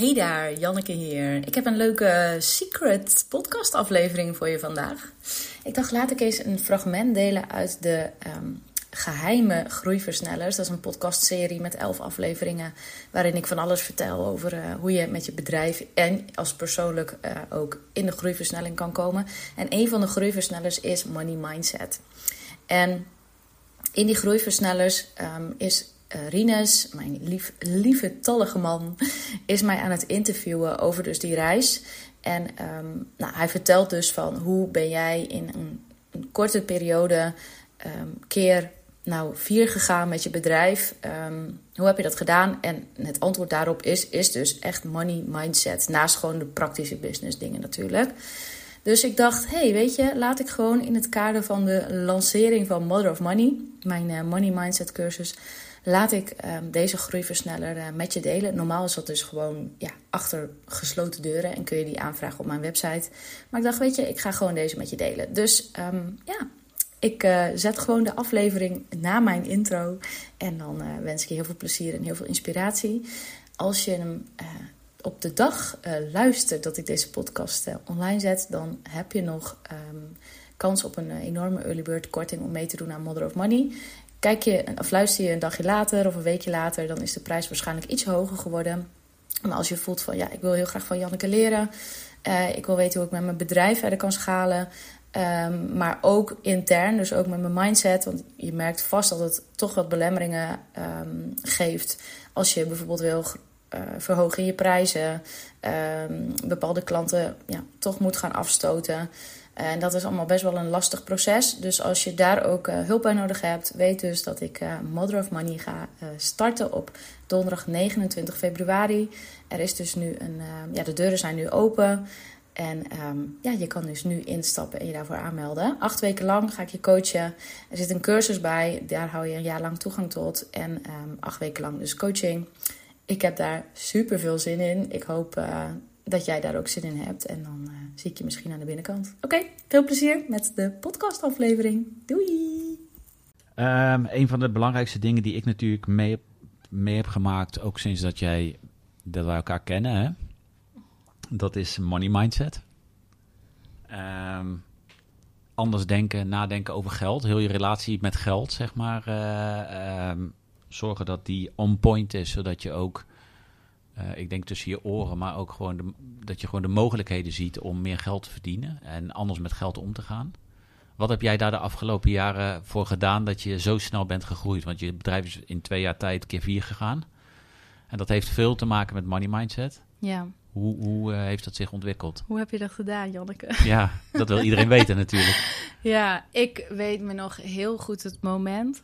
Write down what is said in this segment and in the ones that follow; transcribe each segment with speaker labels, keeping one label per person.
Speaker 1: Hey daar, Janneke hier. Ik heb een leuke secret podcast aflevering voor je vandaag. Ik dacht, laat ik eens een fragment delen uit de ehm, geheime groeiversnellers. Dat is een podcastserie met elf afleveringen waarin ik van alles vertel over uh, hoe je met je bedrijf en als persoonlijk uh, ook in de groeiversnelling kan komen. En een van de groeiversnellers is money mindset. En in die groeiversnellers um, is uh, Rinus, mijn lief, lieve tallige man, is mij aan het interviewen over dus die reis. En um, nou, hij vertelt dus van hoe ben jij in een, een korte periode um, keer nou vier gegaan met je bedrijf. Um, hoe heb je dat gedaan? En het antwoord daarop is, is dus echt money mindset. Naast gewoon de praktische business dingen natuurlijk. Dus ik dacht, hey, weet je, laat ik gewoon in het kader van de lancering van Mother of Money, mijn uh, money mindset cursus, laat ik um, deze groeiversneller uh, met je delen. Normaal is dat dus gewoon ja, achter gesloten deuren en kun je die aanvragen op mijn website. Maar ik dacht, weet je, ik ga gewoon deze met je delen. Dus um, ja, ik uh, zet gewoon de aflevering na mijn intro. En dan uh, wens ik je heel veel plezier en heel veel inspiratie. Als je hem op de dag luistert dat ik deze podcast online zet, dan heb je nog um, kans op een enorme early bird korting om mee te doen aan Mother of Money. Kijk je of luister je een dagje later of een weekje later, dan is de prijs waarschijnlijk iets hoger geworden. Maar als je voelt van ja, ik wil heel graag van Janneke leren. ik wil weten hoe ik met mijn bedrijf verder kan schalen. Um, maar ook intern, dus ook met mijn mindset. Want je merkt vast dat het toch wat belemmeringen um, geeft. Als je bijvoorbeeld wil uh, verhogen in je prijzen. Um, bepaalde klanten ja, toch moet gaan afstoten. En dat is allemaal best wel een lastig proces. Dus als je daar ook uh, hulp bij nodig hebt, weet dus dat ik uh, Mother of Money ga uh, starten op donderdag 29 februari. Er is dus nu een. ja, de deuren zijn nu open. En um, ja, je kan dus nu instappen en je daarvoor aanmelden. Acht weken lang ga ik je coachen. Er zit een cursus bij, daar hou je een jaar lang toegang tot. En um, acht weken lang dus coaching. Ik heb daar super veel zin in. Ik hoop dat jij daar ook zin in hebt. En dan uh, zie ik je misschien aan de binnenkant. Oké, veel plezier met de podcastaflevering. Doei!
Speaker 2: Um, een van de belangrijkste dingen die ik natuurlijk mee, mee heb gemaakt, ook sinds dat jij dat wij elkaar kennen, hè? Dat is money mindset. Um, anders denken, nadenken over geld. Heel je relatie met geld, zeg maar. Uh, um, zorgen dat die on point is, zodat je ook, uh, ik denk tussen je oren, maar ook gewoon de, dat je gewoon de mogelijkheden ziet om meer geld te verdienen en anders met geld om te gaan. Wat heb jij daar de afgelopen jaren voor gedaan dat je zo snel bent gegroeid? Want je bedrijf is in twee jaar tijd keer vier gegaan. En dat heeft veel te maken met money mindset.
Speaker 1: Ja.
Speaker 2: Hoe, hoe uh, heeft dat zich ontwikkeld?
Speaker 1: Hoe heb je dat gedaan, Janneke?
Speaker 2: Ja, dat wil iedereen weten natuurlijk.
Speaker 1: Ja, ik weet me nog heel goed het moment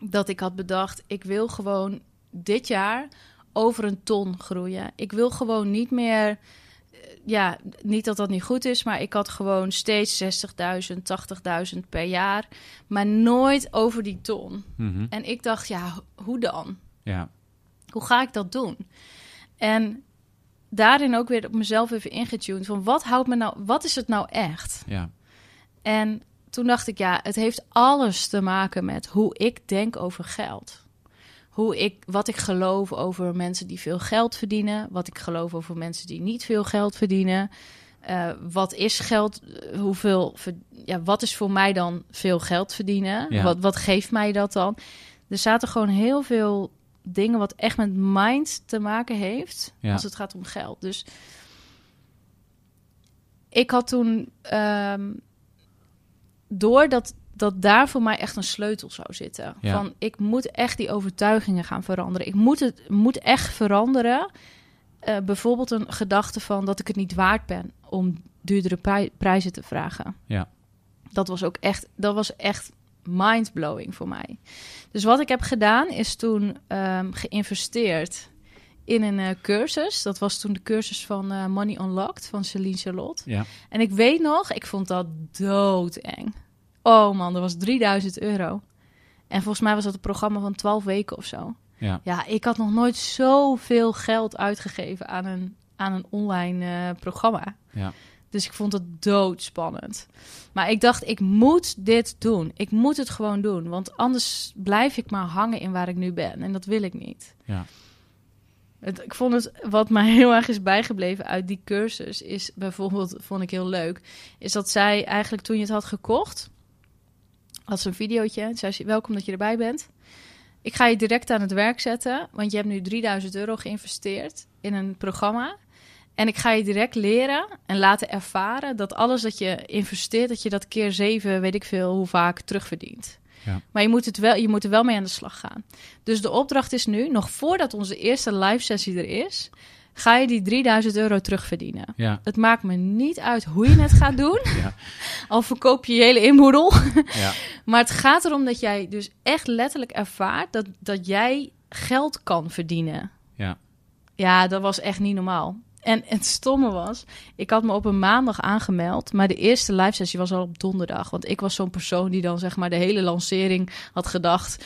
Speaker 1: dat ik had bedacht... ik wil gewoon dit jaar over een ton groeien. Ik wil gewoon niet meer... Ja, niet dat dat niet goed is, maar ik had gewoon steeds 60.000, 80.000 per jaar. Maar nooit over die ton. Mm -hmm. En ik dacht, ja, hoe dan?
Speaker 2: Ja.
Speaker 1: Hoe ga ik dat doen? En daarin ook weer op mezelf even ingetuned van wat houdt me nou, wat is het nou echt?
Speaker 2: Ja.
Speaker 1: En toen dacht ik, ja, het heeft alles te maken met hoe ik denk over geld. Hoe ik, wat ik geloof over mensen die veel geld verdienen, wat ik geloof over mensen die niet veel geld verdienen. Uh, wat is geld? Hoeveel? Ja, wat is voor mij dan veel geld verdienen? Ja. Wat, wat geeft mij dat dan? Er zaten gewoon heel veel dingen wat echt met mind te maken heeft ja. als het gaat om geld. Dus ik had toen um, door dat, dat daar voor mij echt een sleutel zou zitten. Ja. Van ik moet echt die overtuigingen gaan veranderen. Ik moet het moet echt veranderen. Uh, bijvoorbeeld een gedachte van dat ik het niet waard ben om duurdere pri prijzen te vragen.
Speaker 2: Ja.
Speaker 1: Dat was ook echt, dat was echt mindblowing voor mij. Dus wat ik heb gedaan is toen um, geïnvesteerd in een uh, cursus. Dat was toen de cursus van uh, Money Unlocked van Celine Charlotte.
Speaker 2: Ja.
Speaker 1: En ik weet nog, ik vond dat doodeng. Oh man, dat was 3000 euro. En volgens mij was dat een programma van 12 weken of zo.
Speaker 2: Ja,
Speaker 1: ja ik had nog nooit zoveel geld uitgegeven aan een, aan een online uh, programma.
Speaker 2: Ja.
Speaker 1: Dus ik vond het doodspannend. Maar ik dacht, ik moet dit doen. Ik moet het gewoon doen. Want anders blijf ik maar hangen in waar ik nu ben. En dat wil ik niet.
Speaker 2: Ja.
Speaker 3: Het, ik vond het, wat mij heel erg is bijgebleven uit die cursus, is bijvoorbeeld, vond ik heel leuk, is dat zij eigenlijk toen je het had gekocht, had ze een videootje, zei ze, welkom dat je erbij bent. Ik ga je direct aan het werk zetten, want je hebt nu 3000 euro geïnvesteerd in een programma. En ik ga je direct leren en laten ervaren dat alles dat je investeert, dat je dat keer zeven, weet ik veel, hoe vaak terugverdient.
Speaker 2: Ja.
Speaker 3: Maar je moet, het wel, je moet er wel mee aan de slag gaan. Dus de opdracht is nu, nog voordat onze eerste live sessie er is, ga je die 3000 euro terugverdienen.
Speaker 2: Ja,
Speaker 3: Het maakt me niet uit hoe je het gaat doen.
Speaker 2: Ja.
Speaker 3: Al verkoop je je hele inboedel.
Speaker 2: ja,
Speaker 3: Maar het gaat erom dat jij dus echt letterlijk ervaart dat, dat jij geld kan verdienen.
Speaker 2: ja,
Speaker 3: Ja, dat was echt niet normaal. En het stomme was, ik had me op een maandag aangemeld, maar de eerste live sessie was al op donderdag. Want ik was zo'n persoon die dan zeg maar de hele lancering had gedacht.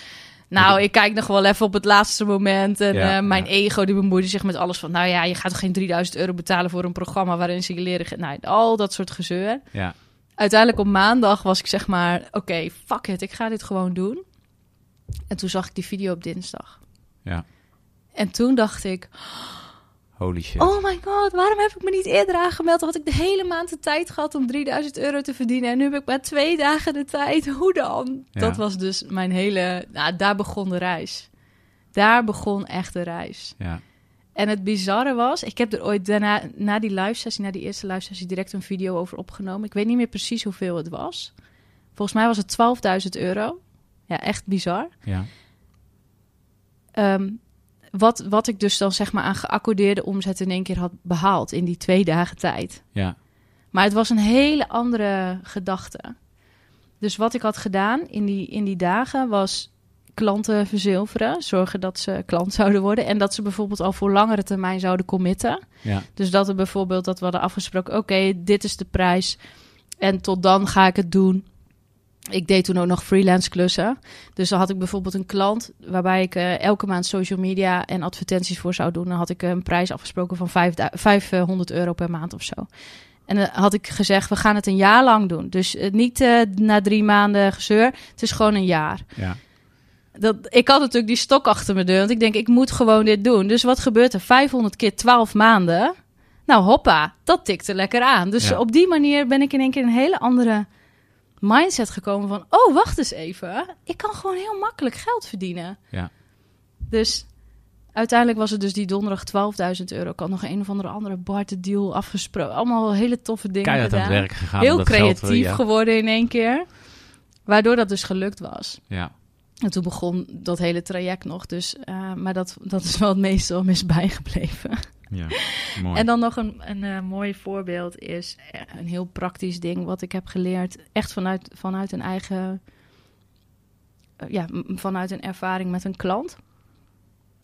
Speaker 3: Nou, ik kijk nog wel even op het laatste moment. En
Speaker 2: Ja,
Speaker 3: eh, mijn
Speaker 2: ja.
Speaker 3: ego die bemoeide zich met alles van... nou ja, je gaat toch geen 3000 euro betalen voor een programma... waarin ze je leren... Nou, al dat soort gezeur.
Speaker 2: ja,
Speaker 3: Uiteindelijk op maandag was ik zeg maar... oké, fuck it, ik ga dit gewoon doen. En toen zag ik die video op dinsdag.
Speaker 2: ja.
Speaker 3: En toen dacht ik...
Speaker 2: Holy shit.
Speaker 3: Oh my god, waarom heb ik me niet eerder aangemeld? Dan had ik de hele maand de tijd gehad om 3000 euro te verdienen. En nu heb ik maar twee dagen de tijd. Hoe dan?
Speaker 2: Ja.
Speaker 3: Dat was dus mijn hele... Nou, daar begon de reis. Daar begon echt de reis.
Speaker 2: Ja,
Speaker 3: En het bizarre was, ik heb er ooit daarna, na die live sessie, na die eerste live sessie, direct een video over opgenomen. Ik weet niet meer precies hoeveel het was. Volgens mij was het 12.000 euro. Ja, echt bizar.
Speaker 2: ja,
Speaker 3: Ehm, wat, wat ik dus dan zeg maar aan geaccordeerde omzet in één keer had behaald in die twee dagen tijd.
Speaker 2: ja,
Speaker 3: Maar het was een hele andere gedachte. Dus wat ik had gedaan in die, in die dagen was klanten verzilveren. Zorgen dat ze klant zouden worden. En dat ze bijvoorbeeld al voor langere termijn zouden committen.
Speaker 2: ja,
Speaker 3: Dus dat er bijvoorbeeld dat we hadden afgesproken: oké, dit is de prijs. En tot dan ga ik het doen. Ik deed toen ook nog freelance klussen. Dus dan had ik bijvoorbeeld een klant waarbij ik eh, elke maand social media en advertenties voor zou doen. Dan had ik een prijs afgesproken van 5000 500 euro per maand of zo. En dan had ik gezegd: we gaan het een jaar lang doen. Dus eh, niet eh, na drie maanden gezeur. Het is gewoon een jaar
Speaker 2: ja,
Speaker 3: dat, ik had natuurlijk die stok achter me deur. Want ik denk, ik moet gewoon dit doen. Dus wat gebeurt er? 500 keer 12 maanden. Nou, hoppa, dat tikte lekker aan. Dus
Speaker 2: Ja.
Speaker 3: op die manier ben ik in één keer een hele andere mindset gekomen van... Oh, wacht eens even. Ik kan gewoon heel makkelijk geld verdienen.
Speaker 2: ja.
Speaker 3: Dus uiteindelijk was het dus die donderdag 12.000 euro. Ik had nog een of andere andere barter deal afgesproken. Allemaal hele toffe dingen
Speaker 2: Keihard aan het
Speaker 3: gedaan.
Speaker 2: werk gegaan.
Speaker 3: Heel
Speaker 2: om geld,
Speaker 3: creatief
Speaker 2: ja.
Speaker 3: geworden in één keer. Waardoor dat dus gelukt was.
Speaker 2: Ja,
Speaker 3: En toen begon dat hele traject nog. Dus, eh, maar dat, dat is wel het meeste me is bijgebleven.
Speaker 2: Ja, mooi.
Speaker 3: En dan nog een, een eh, mooi voorbeeld is eh, een heel praktisch ding wat ik heb geleerd. Echt vanuit, vanuit een eigen, eh, ja, vanuit een ervaring met een klant.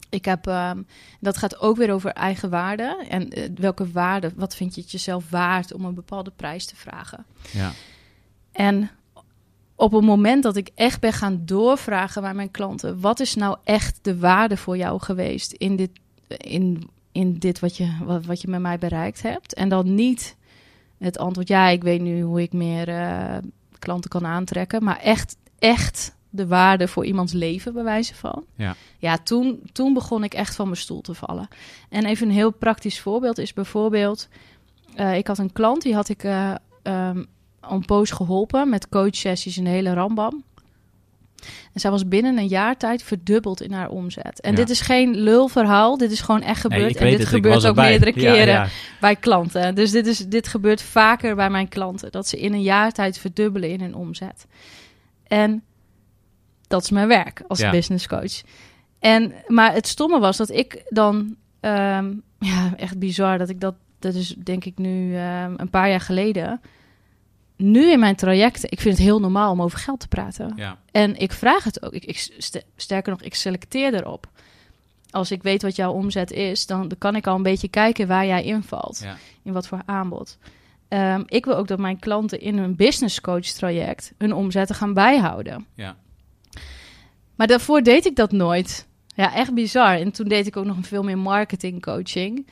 Speaker 3: Ik heb, ehm, dat gaat ook weer over eigen waarde. En welke waarde, wat vind je het jezelf waard om een bepaalde prijs te vragen?
Speaker 2: ja,
Speaker 3: En op het moment dat ik echt ben gaan doorvragen bij mijn klanten, wat is nou echt de waarde voor jou geweest in dit, in, in dit wat, je, wat, wat je met mij bereikt hebt? En dan niet het antwoord, ja, ik weet nu hoe ik meer eh, klanten kan aantrekken, maar echt, echt de waarde voor iemands leven, bij wijze van.
Speaker 2: Ja.
Speaker 3: Ja, toen, toen begon ik echt van mijn stoel te vallen. En even een heel praktisch voorbeeld is bijvoorbeeld, eh, ik had een klant, die had ik eh, ehm, een poos geholpen met coachsessies en hele rambam. En zij was binnen een jaar tijd verdubbeld in haar omzet. En
Speaker 2: Ja.
Speaker 3: dit is geen lulverhaal, dit is gewoon echt gebeurd.
Speaker 2: Nee,
Speaker 3: en dit
Speaker 2: het,
Speaker 3: gebeurt ook meerdere keren
Speaker 2: ja.
Speaker 3: bij klanten. Dus dit, is, dit gebeurt vaker bij mijn klanten. Dat ze in een jaar tijd verdubbelen in hun omzet. En dat is mijn werk als business coach. En, maar het stomme was dat ik dan... ehm, ja, echt bizar dat ik dat... Dat is denk ik nu ehm, een paar jaar geleden... Nu in mijn trajecten, ik vind het heel normaal om over geld te praten.
Speaker 2: Ja,
Speaker 3: En ik vraag het ook. Ik, ik, st- sterker nog, ik selecteer erop. Als ik weet wat jouw omzet is, dan, dan kan ik al een beetje kijken waar jij invalt.
Speaker 2: ja,
Speaker 3: In wat voor aanbod. Ehm, ik wil ook dat mijn klanten in een business coach traject hun omzetten gaan bijhouden.
Speaker 2: ja,
Speaker 3: Maar daarvoor deed ik dat nooit. Ja, echt bizar. En toen deed ik ook nog veel meer marketing coaching.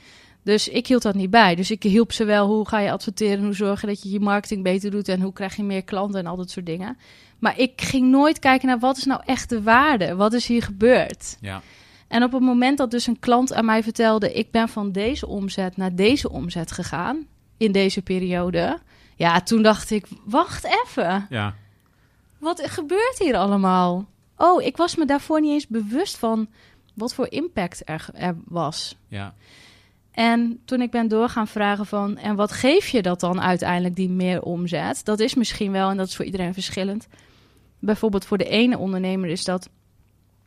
Speaker 3: Dus ik hield dat niet bij. Dus ik hielp ze wel hoe ga je adverteren, hoe zorgen dat je je marketing beter doet en hoe krijg je meer klanten en al dat soort dingen. Maar ik ging nooit kijken naar wat is nou echt de waarde, wat is hier gebeurd.
Speaker 2: ja,
Speaker 3: En op het moment dat dus een klant aan mij vertelde: ik ben van deze omzet naar deze omzet gegaan in deze periode. Ja, toen dacht ik: wacht even.
Speaker 2: Ja.
Speaker 3: Wat gebeurt hier allemaal? Oh, ik was me daarvoor niet eens bewust van wat voor impact er, er was.
Speaker 2: Ja.
Speaker 3: En toen ik ben door gaan vragen van... en wat geef je dat dan uiteindelijk, die meer omzet? Dat is misschien wel, en dat is voor iedereen verschillend. Bijvoorbeeld voor de ene ondernemer is dat...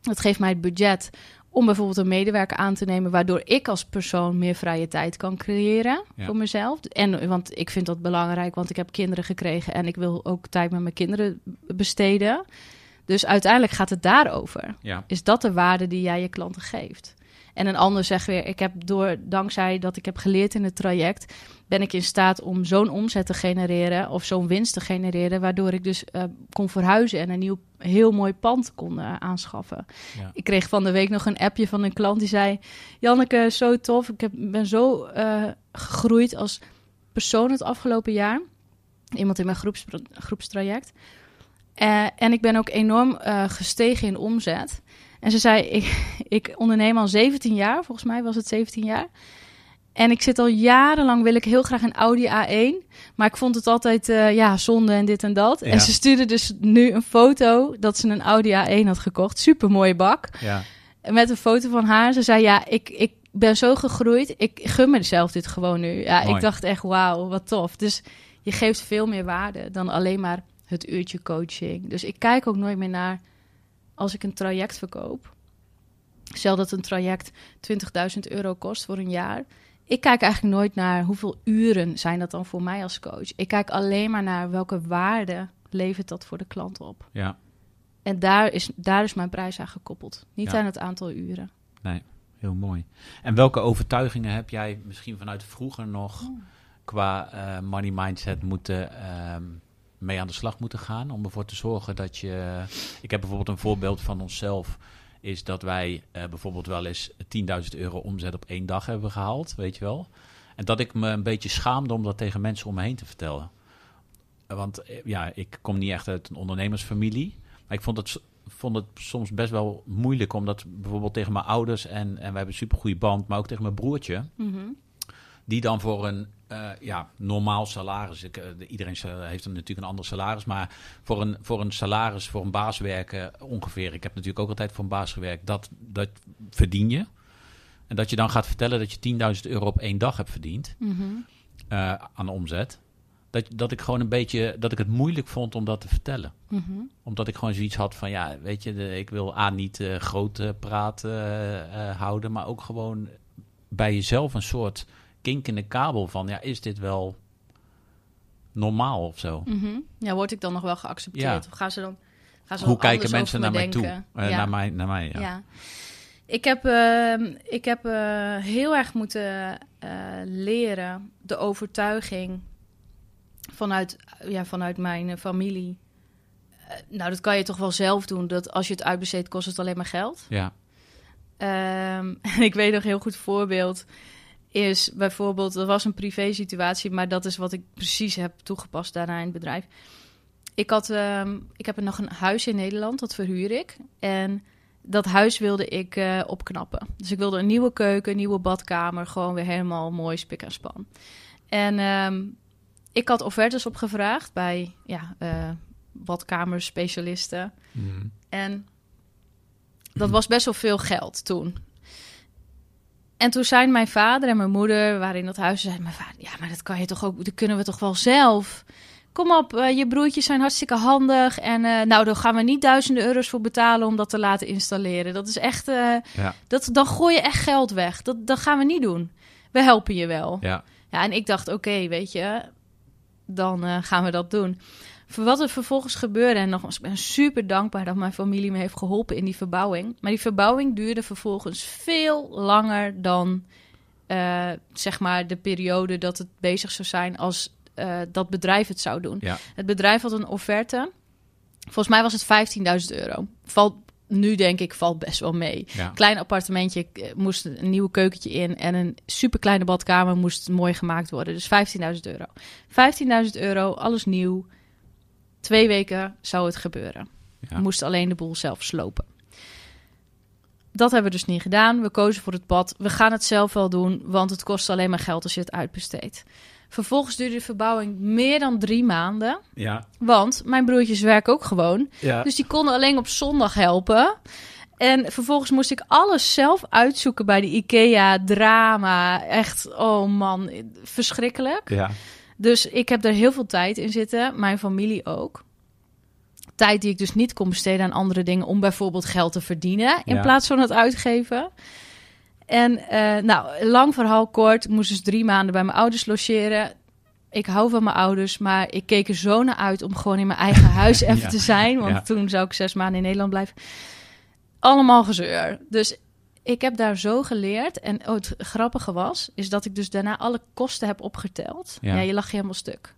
Speaker 3: het geeft mij het budget om bijvoorbeeld een medewerker aan te nemen... waardoor ik als persoon meer vrije tijd kan creëren
Speaker 2: Ja.
Speaker 3: voor mezelf. En, want ik vind dat belangrijk, want ik heb kinderen gekregen... en ik wil ook tijd met mijn kinderen besteden. Dus uiteindelijk gaat het daarover
Speaker 2: Ja.
Speaker 3: is dat de waarde die jij je klanten geeft. En een ander zegt weer, ik heb door, dankzij dat ik heb geleerd in het traject, ben ik in staat om zo'n omzet te genereren of zo'n winst te genereren, waardoor ik dus eh, kon verhuizen en een nieuw, heel mooi pand kon eh, aanschaffen.
Speaker 2: Ja.
Speaker 3: Ik kreeg van de week nog een appje van een klant die zei, Janneke, zo tof, ik heb, ben zo eh, gegroeid als persoon het afgelopen jaar. Iemand in mijn groeps, groepstraject. En ik ben ook enorm gestegen in omzet. En ze zei, ik, ik onderneem al 17 jaar, volgens mij was het 17 jaar. En ik zit al jarenlang, wil ik heel graag een Audi A1. Maar ik vond het altijd, eh, ja, zonde en dit en dat.
Speaker 2: Ja.
Speaker 3: En ze stuurde dus nu een foto dat ze een Audi A1 had gekocht. Super mooie bak.
Speaker 2: Ja.
Speaker 3: Met een foto van haar. Ze zei, ja, ik, ik ben zo gegroeid. Ik gun mezelf dit gewoon nu. Ja,
Speaker 2: Mooi.
Speaker 3: ik dacht echt, wauw, wat tof. Dus je geeft veel meer waarde dan alleen maar het uurtje coaching. Dus ik kijk ook nooit meer naar als ik een traject verkoop. Stel dat een traject 20.000 euro kost voor een jaar. Ik kijk eigenlijk nooit naar hoeveel uren zijn dat dan voor mij als coach. Ik kijk alleen maar naar welke waarde levert dat voor de klant op.
Speaker 2: Ja.
Speaker 3: En daar is, daar is mijn prijs aan gekoppeld. Niet
Speaker 2: Ja.
Speaker 3: aan het aantal uren.
Speaker 2: Heel mooi. En welke overtuigingen heb jij misschien vanuit vroeger nog
Speaker 3: Oh.
Speaker 2: qua eh, money mindset moeten ehm, mee aan de slag moeten gaan om ervoor te zorgen dat je. Ik heb bijvoorbeeld een voorbeeld van onszelf. Is dat wij eh, bijvoorbeeld wel eens 10.000 euro omzet op één dag hebben gehaald, weet je wel. En dat ik me een beetje schaamde om dat tegen mensen om me heen te vertellen. Want eh, ja, ik kom niet echt uit een ondernemersfamilie. Maar ik vond het, vond het soms best wel moeilijk om dat bijvoorbeeld tegen mijn ouders en, en wij hebben een supergoeie band, maar ook tegen mijn broertje die dan voor een eh, ja, normaal salaris, ik, eh, de- iedereen heeft natuurlijk een ander salaris, maar voor een, voor een salaris, voor een baas werken ongeveer, ik heb natuurlijk ook altijd voor een baas gewerkt, dat, dat verdien je. En dat je dan gaat vertellen dat je 10.000 euro op één dag hebt verdiend
Speaker 3: Mhm.
Speaker 2: eh, aan omzet. Dat, dat ik gewoon een beetje, dat ik het moeilijk vond om dat te vertellen
Speaker 3: Mhm.
Speaker 2: omdat ik gewoon zoiets had van, ja, weet je, de, ik wil A, niet eh groot eh, praten eh, eh, houden, maar ook gewoon bij jezelf een soort kink in de kabel van, ja, is dit wel normaal of zo?
Speaker 3: Mhm. Ja, word ik dan nog wel geaccepteerd?
Speaker 2: Ja.
Speaker 3: Of gaan ze dan gaan ze
Speaker 2: Hoe kijken mensen naar
Speaker 3: me
Speaker 2: mij toe? Eh,
Speaker 3: ja.
Speaker 2: Naar mij, naar mij ja.
Speaker 3: Ja. Ik heb, ehm, ik heb eh, heel erg moeten eh, leren de overtuiging vanuit, ja, vanuit mijn familie. Nou, dat kan je toch wel zelf doen. Dat als je het uitbesteedt, kost het alleen maar geld.
Speaker 2: Ja,
Speaker 3: Ehm, en ik weet nog een heel goed voorbeeld. Is bijvoorbeeld, dat was een privé situatie, maar dat is wat ik precies heb toegepast daarna in het bedrijf. Ik, had, ehm, ik heb nog een huis in Nederland, dat verhuur ik. En dat huis wilde ik eh, opknappen. Dus ik wilde een nieuwe keuken, een nieuwe badkamer, gewoon weer helemaal mooi spik en span. En ehm, ik had offertes opgevraagd bij ja, eh badkamerspecialisten.
Speaker 2: Mhm.
Speaker 3: En dat was best wel veel geld toen. En toen zijn mijn vader en mijn moeder, waren in dat huis, zeiden mijn vader, ja, maar dat kan je toch ook, dat kunnen we toch wel zelf. Kom op, eh, je broertjes zijn hartstikke handig. En eh, nou, daar gaan we niet duizenden euro's voor betalen om dat te laten installeren. Dat is echt, eh,
Speaker 2: Ja.
Speaker 3: dat, dan gooi je echt geld weg. Dat, dat gaan we niet doen. We helpen je wel.
Speaker 2: ja,
Speaker 3: Ja, en ik dacht, oké, weet je, dan gaan we dat doen. Voor wat er vervolgens gebeurde, en nogmaals, ik ben super dankbaar dat mijn familie me heeft geholpen in die verbouwing. Maar die verbouwing duurde vervolgens veel langer dan, eh, zeg maar, de periode dat het bezig zou zijn als eh, dat bedrijf het zou doen.
Speaker 2: ja,
Speaker 3: Het bedrijf had een offerte. Volgens mij was het 15.000 euro. Valt, nu denk ik, valt best wel mee
Speaker 2: ja.
Speaker 3: klein appartementje eh, moest een nieuwe keukentje in en een superkleine badkamer moest mooi gemaakt worden. Dus 15.000 euro. 15.000 euro, alles nieuw. Twee weken zou het gebeuren.
Speaker 2: Ja.
Speaker 3: Moesten alleen de boel zelf slopen. dat hebben we dus niet gedaan. We kozen voor het pad. We gaan het zelf wel doen, want het kost alleen maar geld als je het uitbesteedt. Vervolgens duurde de verbouwing meer dan drie maanden.
Speaker 2: Ja.
Speaker 3: Want mijn broertjes werken ook gewoon.
Speaker 2: Ja.
Speaker 3: Dus die konden alleen op zondag helpen. En vervolgens moest ik alles zelf uitzoeken bij de IKEA. Drama. Echt, oh man, verschrikkelijk.
Speaker 2: ja.
Speaker 3: Dus ik heb er heel veel tijd in zitten. Mijn familie ook. Tijd die ik dus niet kon besteden aan andere dingen. Om bijvoorbeeld geld te verdienen. In
Speaker 2: Ja.
Speaker 3: plaats van het uitgeven. En eh, nou, lang verhaal kort. Ik moest dus drie maanden bij mijn ouders logeren. Ik hou van mijn ouders, maar ik keek er zo naar uit om gewoon in mijn eigen huis even
Speaker 2: Ja.
Speaker 3: te zijn. Want
Speaker 2: Ja.
Speaker 3: toen zou ik zes maanden in Nederland blijven. Allemaal gezeur. Dus ik heb daar zo geleerd. En oh, het grappige was, is dat ik dus daarna alle kosten heb opgeteld.
Speaker 2: Ja.
Speaker 3: Ja, je lag helemaal stuk.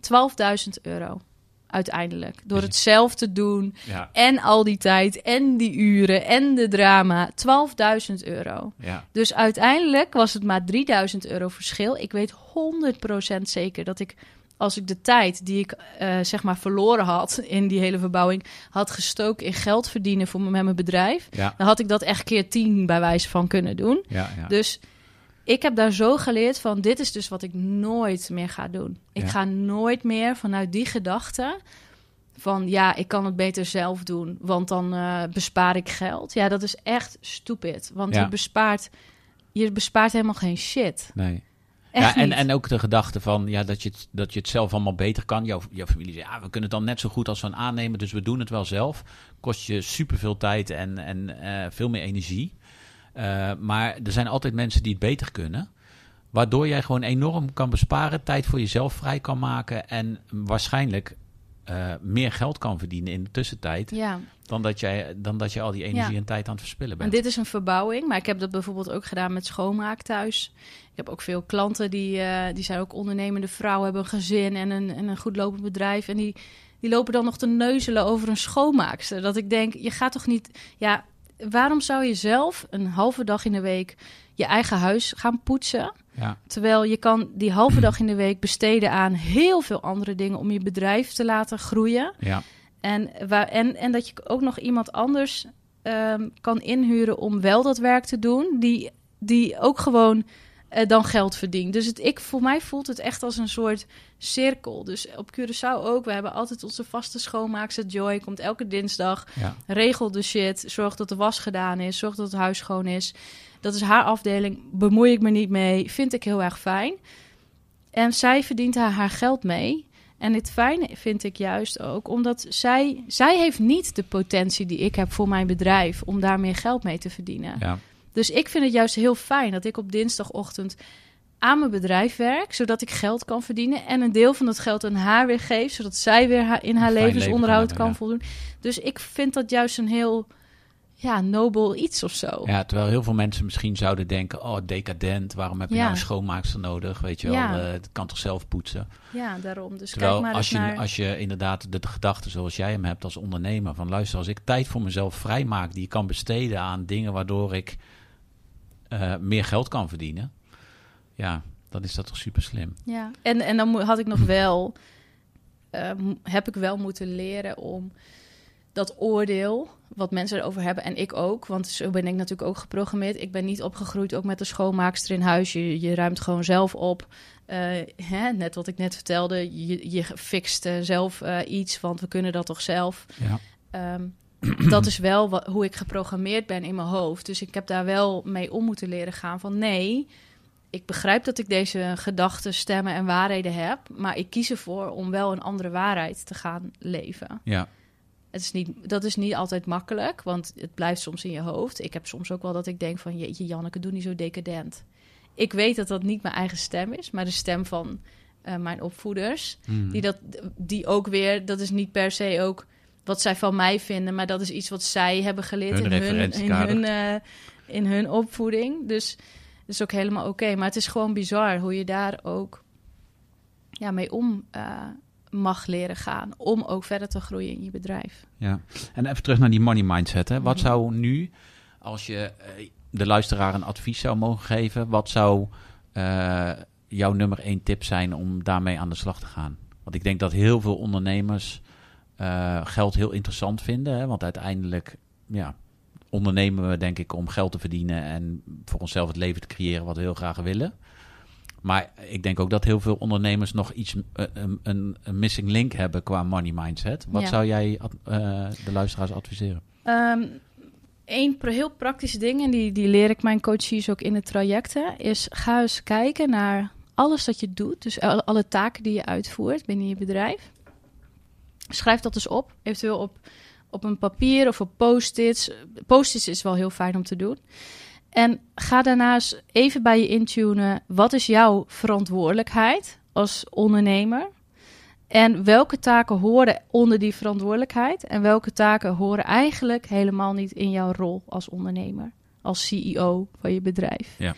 Speaker 3: 12.000 euro uiteindelijk. Door
Speaker 2: Dus-
Speaker 3: het zelf te doen.
Speaker 2: Ja.
Speaker 3: En al die tijd. En die uren. En de drama. 12.000 euro.
Speaker 2: Ja.
Speaker 3: Dus uiteindelijk was het maar 3000 euro verschil. Ik weet 100% zeker dat ik, als ik de tijd die ik eh, zeg maar verloren had in die hele verbouwing, had gestoken in geld verdienen voor me met mijn bedrijf,
Speaker 2: Ja.
Speaker 3: dan had ik dat echt keer 10 bij wijze van kunnen doen.
Speaker 2: Ja. Ja.
Speaker 3: Dus ik heb daar zo geleerd van, dit is dus wat ik nooit meer ga doen. Ik ga nooit meer vanuit die gedachte van, ja, ik kan het beter zelf doen, want dan eh, bespaar ik geld. Ja, dat is echt stupid, want je bespaart, je bespaart helemaal geen shit.
Speaker 2: Nee.
Speaker 3: Echt
Speaker 2: ja, en,
Speaker 3: niet.
Speaker 2: en ook de gedachte van ja, dat, je het, dat je het zelf allemaal beter kan. Jouw, jouw familie zegt, ja, we kunnen het dan net zo goed als een aannemen, dus we doen het wel zelf. Kost je superveel tijd en, en eh, veel meer energie. Eh, maar er zijn altijd mensen die het beter kunnen. Waardoor jij gewoon enorm kan besparen, tijd voor jezelf vrij kan maken en waarschijnlijk eh, meer geld kan verdienen in de tussentijd.
Speaker 3: Ja,
Speaker 2: Dan, dat jij, dan dat je al die energie
Speaker 3: Ja.
Speaker 2: en tijd aan het verspillen
Speaker 3: en
Speaker 2: bent.
Speaker 3: dit is een verbouwing, maar ik heb dat bijvoorbeeld ook gedaan met schoonmaak thuis. Ik heb ook veel klanten die, eh, die zijn ook ondernemende vrouwen, hebben een gezin en een, en een goed lopend bedrijf. En die, die lopen dan nog te neuzelen over een schoonmaakster. Dat ik denk, je gaat toch niet... Ja, waarom zou je zelf een halve dag in de week je eigen huis gaan poetsen?
Speaker 2: Ja,
Speaker 3: Terwijl je kan die halve dag in de week besteden aan heel veel andere dingen om je bedrijf te laten groeien.
Speaker 2: ja,
Speaker 3: En, waar, en, en dat je ook nog iemand anders ehm, kan inhuren om wel dat werk te doen, die, die ook gewoon eh, dan geld verdient. Dus het, ik, voor mij voelt het echt als een soort cirkel. Dus op Curaçao ook. We hebben altijd onze vaste schoonmaakster Joy. Komt elke dinsdag.
Speaker 2: ja,
Speaker 3: Regel de shit. Zorg dat de was gedaan is. Zorg dat het huis schoon is. Dat is haar afdeling. Bemoei ik me niet mee. Vind ik heel erg fijn. En zij verdient daar haar geld mee. En het fijne vind ik juist ook, omdat zij, zij heeft niet de potentie die ik heb voor mijn bedrijf om daar meer geld mee te verdienen.
Speaker 2: ja.
Speaker 3: Dus ik vind het juist heel fijn dat ik op dinsdagochtend aan mijn bedrijf werk, zodat ik geld kan verdienen en een deel van dat geld aan haar weer geef, zodat zij weer haar, in haar
Speaker 2: leven
Speaker 3: levensonderhoud
Speaker 2: kan
Speaker 3: voldoen. Dus ik vind dat juist een heel ja, nobel iets of zo.
Speaker 2: Ja, terwijl heel veel mensen misschien zouden denken: oh, decadent, waarom heb je
Speaker 3: Ja.
Speaker 2: nou een schoonmaakster nodig? Weet je wel,
Speaker 3: Ja.
Speaker 2: eh, het kan toch zelf poetsen.
Speaker 3: Ja, daarom. Dus
Speaker 2: Terwijl
Speaker 3: kijk maar
Speaker 2: als je,
Speaker 3: naar...
Speaker 2: als je inderdaad de, de gedachte zoals jij hem hebt als ondernemer: van luister, als ik tijd voor mezelf vrijmaak die ik kan besteden aan dingen waardoor ik eh, meer geld kan verdienen, ja, dan is dat toch super slim.
Speaker 3: Ja, en, en dan had ik nog wel, eh, heb ik wel moeten leren om dat oordeel, wat mensen erover hebben, en ik ook, want zo ben ik natuurlijk ook geprogrammeerd. Ik ben niet opgegroeid ook met een schoonmaakster in huis. Je, je ruimt gewoon zelf op. Eh, hè, net wat ik net vertelde, je, je fixt zelf iets, want we kunnen dat toch zelf.
Speaker 2: Ja,
Speaker 3: Ehm, dat is wel wat, hoe ik geprogrammeerd ben in mijn hoofd. Dus ik heb daar wel mee om moeten leren gaan van nee, ik begrijp dat ik deze gedachten, stemmen en waarheden heb, maar ik kies ervoor om wel een andere waarheid te gaan leven.
Speaker 2: ja,
Speaker 3: Het is niet, dat is niet altijd makkelijk, want het blijft soms in je hoofd. Ik heb soms ook wel dat ik denk van jeetje Janneke, doe niet zo decadent. Ik weet dat dat niet mijn eigen stem is, maar de stem van eh, mijn opvoeders.
Speaker 2: Mm.
Speaker 3: Die, dat, die ook weer, dat is niet per se ook wat zij van mij vinden, maar dat is iets wat zij hebben geleerd
Speaker 2: Hun
Speaker 3: in, hun, in, hun, eh, in hun opvoeding. Dus dat is ook helemaal oké. Maar het is gewoon bizar hoe je daar ook ja, mee om eh, mag leren gaan. Om ook verder te groeien in je bedrijf.
Speaker 2: Ja, en even terug naar die money mindset. Hè. Wat
Speaker 3: Mhm.
Speaker 2: zou nu, als je eh, de luisteraar een advies zou mogen geven, wat zou jouw nummer één tip zijn om daarmee aan de slag te gaan? Want ik denk dat heel veel ondernemers eh, geld heel interessant vinden, hè, want uiteindelijk, ja, ondernemen we denk ik om geld te verdienen en voor onszelf het leven te creëren wat we heel graag willen. Maar ik denk ook dat heel veel ondernemers nog iets, eh, een, een, een missing link hebben qua money mindset. Wat
Speaker 3: Ja.
Speaker 2: zou jij eh, de luisteraars adviseren?
Speaker 3: Ehm een heel praktische ding, en die, die leer ik mijn coaches ook in de trajecten, is ga eens kijken naar alles dat je doet. Dus alle taken die je uitvoert binnen je bedrijf. Schrijf dat eens op, eventueel op, op een papier of op post-its. Post-its is wel heel fijn om te doen. En ga daarna eens even bij je intunen, wat is jouw verantwoordelijkheid als ondernemer? En welke taken horen onder die verantwoordelijkheid? En welke taken horen eigenlijk helemaal niet in jouw rol als ondernemer, als CEO van je bedrijf?
Speaker 2: Ja.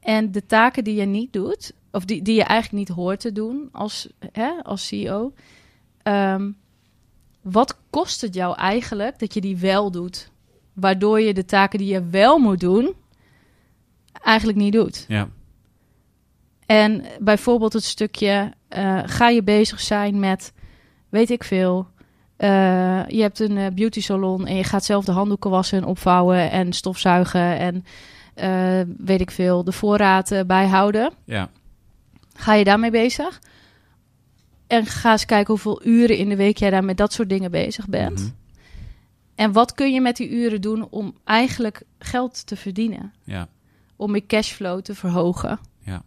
Speaker 3: En de taken die je niet doet, of die, die je eigenlijk niet hoort te doen als, hè, als CEO, ehm, wat kost het jou eigenlijk dat je die wel doet? Waardoor je de taken die je wel moet doen, eigenlijk niet doet.
Speaker 2: Ja,
Speaker 3: En bijvoorbeeld het stukje, eh, ga je bezig zijn met, weet ik veel, eh, je hebt een eh, beauty salon en je gaat zelf de handdoeken wassen en opvouwen en stofzuigen en weet ik veel, de voorraad eh, bijhouden.
Speaker 2: ja,
Speaker 3: Ga je daarmee bezig? En ga eens kijken hoeveel uren in de week jij daar met dat soort dingen bezig bent.
Speaker 2: Mhm.
Speaker 3: En wat kun je met die uren doen om eigenlijk geld te verdienen?
Speaker 2: ja,
Speaker 3: om je cashflow te verhogen.
Speaker 2: Ja.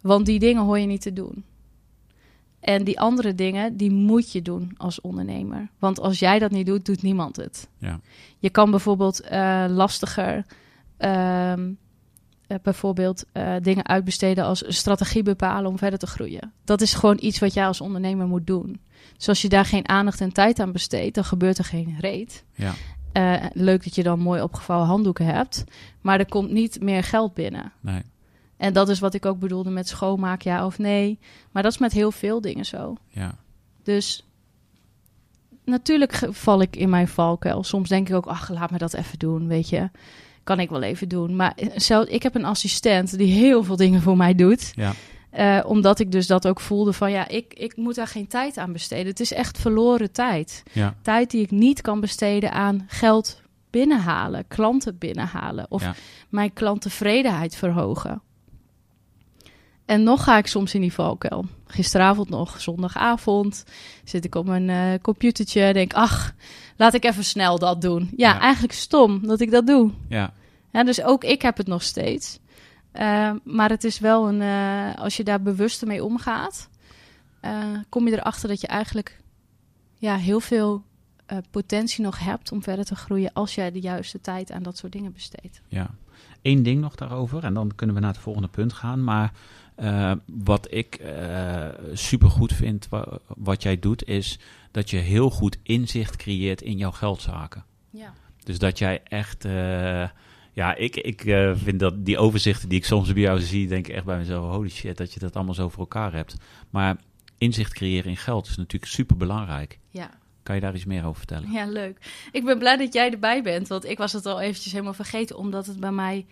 Speaker 3: Want die dingen hoor je niet te doen. En die andere dingen, die moet je doen als ondernemer. Want als jij dat niet doet, doet niemand het.
Speaker 2: Ja.
Speaker 3: Je kan bijvoorbeeld eh, lastiger ehm, eh, bijvoorbeeld eh, dingen uitbesteden als een strategie bepalen om verder te groeien. Dat is gewoon iets wat jij als ondernemer moet doen. Dus als je daar geen aandacht en tijd aan besteedt, dan gebeurt er geen reet.
Speaker 2: ja,
Speaker 3: Eh, leuk dat je dan mooi opgevouwen handdoeken hebt, maar er komt niet meer geld binnen.
Speaker 2: nee,
Speaker 3: En dat is wat ik ook bedoelde met schoonmaak, ja of nee. Maar dat is met heel veel dingen zo.
Speaker 2: ja,
Speaker 3: Dus natuurlijk val ik in mijn valkuil. Soms denk ik ook, ach, laat me dat even doen, weet je. Kan ik wel even doen. Maar eh, zelf, ik heb een assistent die heel veel dingen voor mij doet.
Speaker 2: ja,
Speaker 3: Eh, omdat ik dus dat ook voelde van, ja, ik, ik moet daar geen tijd aan besteden. Het is echt verloren tijd.
Speaker 2: ja,
Speaker 3: Tijd die ik niet kan besteden aan geld binnenhalen, klanten binnenhalen of
Speaker 2: Ja.
Speaker 3: mijn klanttevredenheid verhogen. En nog ga ik soms in die valkuil. Gisteravond nog, zondagavond, zit ik op mijn eh, computertje. Denk, ach, laat ik even snel dat doen. Ja,
Speaker 2: Ja.
Speaker 3: eigenlijk stom dat ik dat doe.
Speaker 2: ja,
Speaker 3: Ja, dus ook ik heb het nog steeds. Eh, maar het is wel een, eh, als je daar bewuster mee omgaat, eh, kom je erachter dat je eigenlijk ja, heel veel potentie nog hebt om verder te groeien als jij de juiste tijd aan dat soort dingen besteedt.
Speaker 2: ja. Eén ding nog daarover en dan kunnen we naar het volgende punt gaan. Maar eh, wat ik eh super goed vind, wa- wat jij doet, is dat je heel goed inzicht creëert in jouw geldzaken.
Speaker 3: Ja.
Speaker 2: Dus dat jij echt. eh, ja, ik, ik vind dat die overzichten die ik soms bij jou zie, denk ik echt bij mezelf: holy shit, dat je dat allemaal zo voor elkaar hebt. Maar inzicht creëren in geld is natuurlijk super belangrijk.
Speaker 3: Ja.
Speaker 2: Kan je daar iets meer over vertellen?
Speaker 3: ja, leuk. Ik ben blij dat jij erbij bent, want ik was het al eventjes helemaal vergeten, omdat het bij mij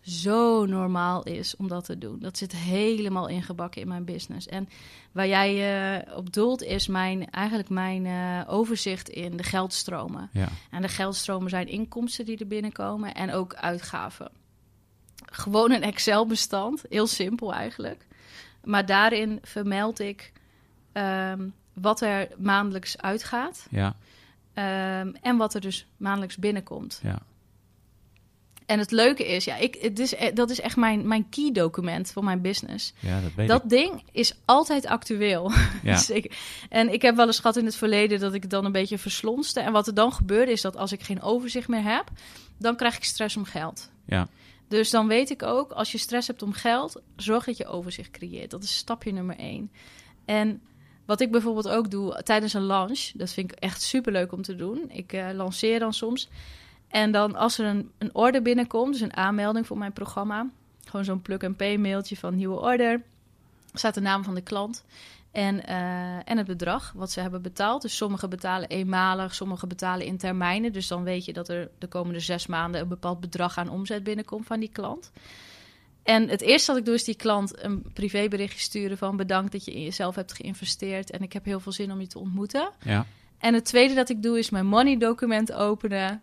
Speaker 3: zo normaal is om dat te doen. Dat zit helemaal ingebakken in mijn business. En waar jij eh, op doelt is mijn, eigenlijk mijn eh, overzicht in de geldstromen.
Speaker 2: Ja,
Speaker 3: En de geldstromen zijn inkomsten die er binnenkomen en ook uitgaven. Gewoon een Excel-bestand, heel simpel eigenlijk. Maar daarin vermeld ik ehm, wat er maandelijks uitgaat
Speaker 2: ja,
Speaker 3: ehm, en wat er dus maandelijks binnenkomt.
Speaker 2: ja,
Speaker 3: En het leuke is, ja, ik, het is, eh, dat is echt mijn, mijn key document voor mijn business.
Speaker 2: ja, dat weet
Speaker 3: Dat
Speaker 2: ik.
Speaker 3: ding is altijd actueel.
Speaker 2: Ja,
Speaker 3: Zeker. En ik heb wel eens gehad in het verleden dat ik het dan een beetje verslonste. En wat er dan gebeurde is dat als ik geen overzicht meer heb, dan krijg ik stress om geld.
Speaker 2: ja,
Speaker 3: Dus dan weet ik ook, als je stress hebt om geld, zorg dat je overzicht creëert. Dat is stapje nummer één. En wat ik bijvoorbeeld ook doe tijdens een launch, dat vind ik echt superleuk om te doen. Ik eh, lanceer dan soms. En dan als er een, een order binnenkomt, dus een aanmelding voor mijn programma, gewoon zo'n plug-and-pay mailtje van nieuwe order, staat de naam van de klant en, eh, en het bedrag wat ze hebben betaald. Dus sommigen betalen eenmalig, sommigen betalen in termijnen. Dus dan weet je dat er de komende zes maanden een bepaald bedrag aan omzet binnenkomt van die klant. En het eerste wat ik doe is die klant een privéberichtje sturen van bedankt dat je in jezelf hebt geïnvesteerd en ik heb heel veel zin om je te ontmoeten.
Speaker 2: ja,
Speaker 3: En het tweede dat ik doe is mijn money document openen.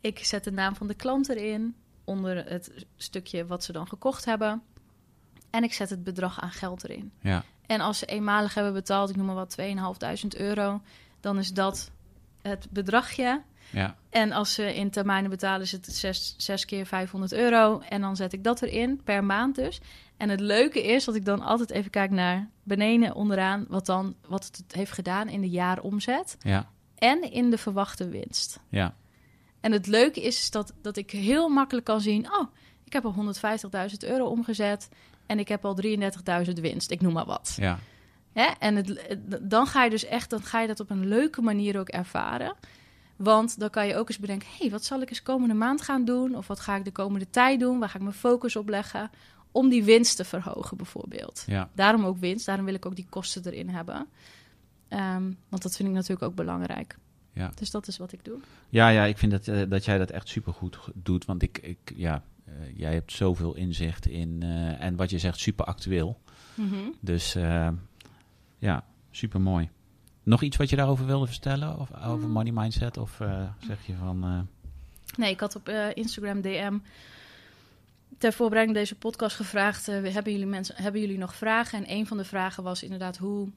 Speaker 3: Ik zet de naam van de klant erin, onder het stukje wat ze dan gekocht hebben. En ik zet het bedrag aan geld erin.
Speaker 2: Ja,
Speaker 3: En als ze eenmalig hebben betaald, ik noem maar wat, 2.500 euro, dan is dat het bedragje.
Speaker 2: ja,
Speaker 3: En als ze in termijnen betalen, is het zes, zes keer 500 euro. En dan zet ik dat erin, per maand dus. En het leuke is dat ik dan altijd even kijk naar beneden onderaan... wat, dan, wat het heeft gedaan in de jaaromzet
Speaker 2: ja,
Speaker 3: en in de verwachte winst.
Speaker 2: ja,
Speaker 3: En het leuke is, is dat, dat ik heel makkelijk kan zien... oh, ik heb al 150.000 euro omgezet en ik heb al 33.000 winst. Ik noem maar wat.
Speaker 2: ja,
Speaker 3: Hè? En het, het- dan ga je dus echt, dan ga je dat op een leuke manier ook ervaren. Want dan kan je ook eens bedenken, hé, hey, wat zal ik eens komende maand gaan doen? Of wat ga ik de komende tijd doen? Waar ga ik mijn focus op leggen? Om die winst te verhogen bijvoorbeeld.
Speaker 2: ja.
Speaker 3: Daarom ook winst, daarom wil ik ook die kosten erin hebben. Ehm, want dat vind ik natuurlijk ook belangrijk.
Speaker 2: Ja.
Speaker 3: Dus dat is wat ik doe.
Speaker 2: Ja, ja, ik vind dat, eh, dat jij dat echt supergoed doet. Want ik, ik ja, eh, jij hebt zoveel inzicht in. eh, en wat je zegt, super actueel. Dus eh, ja, super mooi. Nog iets wat je daarover wilde vertellen? Of over
Speaker 3: Mm.
Speaker 2: money mindset? Of zeg je van.
Speaker 3: Nee, ik had op Instagram DM ter voorbereiding deze podcast gevraagd: eh, hebben, jullie mensen, hebben jullie nog vragen? En een van de vragen was inderdaad: hoe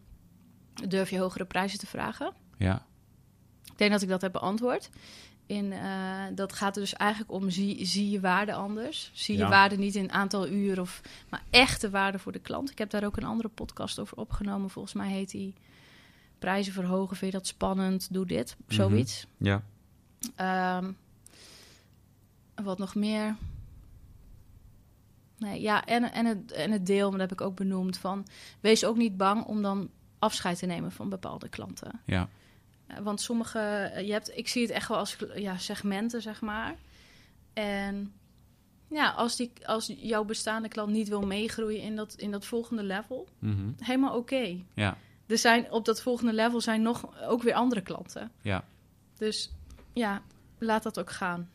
Speaker 3: durf je hogere prijzen te vragen?
Speaker 2: ja,
Speaker 3: Ik denk dat ik dat heb beantwoord. In, eh, dat gaat er dus eigenlijk om: zie, zie je waarde anders? Zie je waarde niet in aantal uur, of, maar echte waarde voor de klant. Ik heb daar ook een andere podcast over opgenomen. Volgens mij heet die Prijzen verhogen. Vind je dat spannend? Doe dit.
Speaker 2: Mhm.
Speaker 3: Zoiets.
Speaker 2: ja,
Speaker 3: Ehm, wat nog meer? Nee, ja, en, en, het, en het deel, dat heb ik ook benoemd, van wees ook niet bang om dan afscheid te nemen van bepaalde klanten.
Speaker 2: ja,
Speaker 3: Want sommige, je hebt, ik zie het echt wel als ja, segmenten, zeg maar. En ja, als, die, als jouw bestaande klant niet wil meegroeien in dat, in dat volgende level,
Speaker 2: mhm,
Speaker 3: helemaal oké.
Speaker 2: ja,
Speaker 3: Er zijn op dat volgende level zijn nog ook weer andere klanten.
Speaker 2: ja.
Speaker 3: Dus ja, laat dat ook gaan.